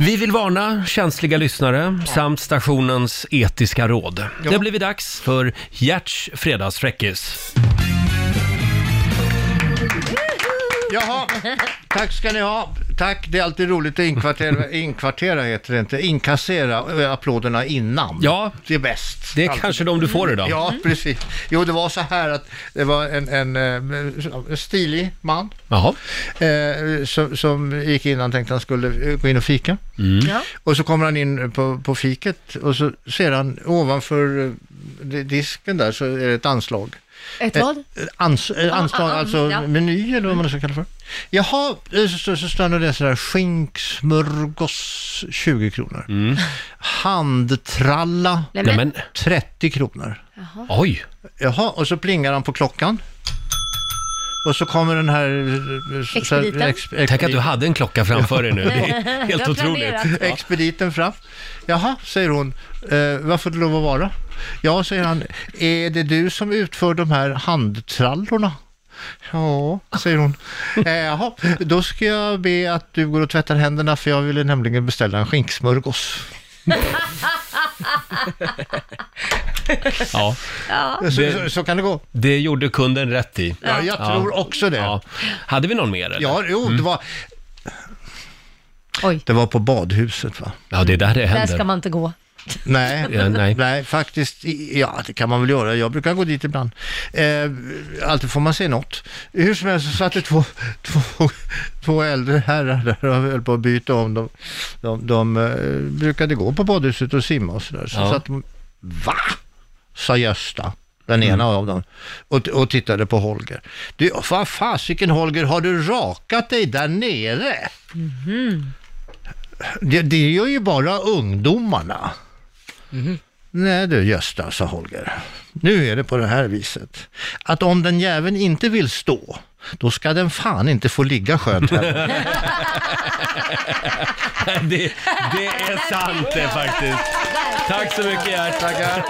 Vi vill varna känsliga lyssnare samt stationens etiska råd. Det har blivit dags för Gerts fredagsfräckis. Jaha, tack ska ni ha. Tack, det är alltid roligt att inkvartera, inkvartera heter det inte, inkassera eh, applåderna innan. Ja. Det är bäst. Det är Alltid. kanske de du får idag. Ja, precis. Jo, det var så här att det var en, en, eh, stilig man Jaha. eh, som, som gick in, han tänkte han skulle eh, gå in och fika. Ja. Och så kommer han in på, på fiket och så ser han ovanför disken där så är det ett anslag. Ett vad? Eh, Ans, eh, anslag, ah, ah, alltså ja. meny eller vad man ska kalla för. Jaha, eh, så, så, så står det sådär skinksmörgås 20 kronor. Mm. Handtralla Nej, Nej, men, men, 30 kronor. oj. Jaha, och så plingar han på klockan. Och så kommer den här... eh, här, Expediten. ex- Tänk att du hade en klocka framför dig nu. Det är helt Jag otroligt. planerat. Expediten fram. Jaha, säger hon. Eh, vad får det lov att vara? Ja, säger han. Är det du som utför de här handtrallorna? Ja, säger hon. Eh, jaha, då ska jag be att du går och tvättar händerna för jag ville nämligen beställa en skinksmörgås. Ja, Så, Det- så, så kan det gå. det gjorde kunden rätt i. Ja, jag tror också det. Ja. Ja, Hade vi någon mer eller? jo, det var, oj, det var på badhuset va? Ja, det är där det där händer. ska man inte gå. Nej, Ja, nej. nej, faktiskt, i- ja det kan man väl göra. Jag brukar gå dit ibland. Eh, alltid får man se något. Hur som helst så satt det två, två, två äldre herrar där och höll på att byta om. De, de, de eh, brukade gå på badhuset och simma och sådär. Så Ja. satt de, va? Sa Gösta. Den ena av dem. Och, och tittade på Holger. Du, vad fasiken Holger, har du rakat dig där nere? Det, det gör ju bara ungdomarna. Nej du Gösta, sa Holger. Nu är det på det här viset. Att om den jäveln inte vill stå, då ska den fan inte få ligga skönt heller. det, det är sant det faktiskt. Tack så mycket Gert. Tackar.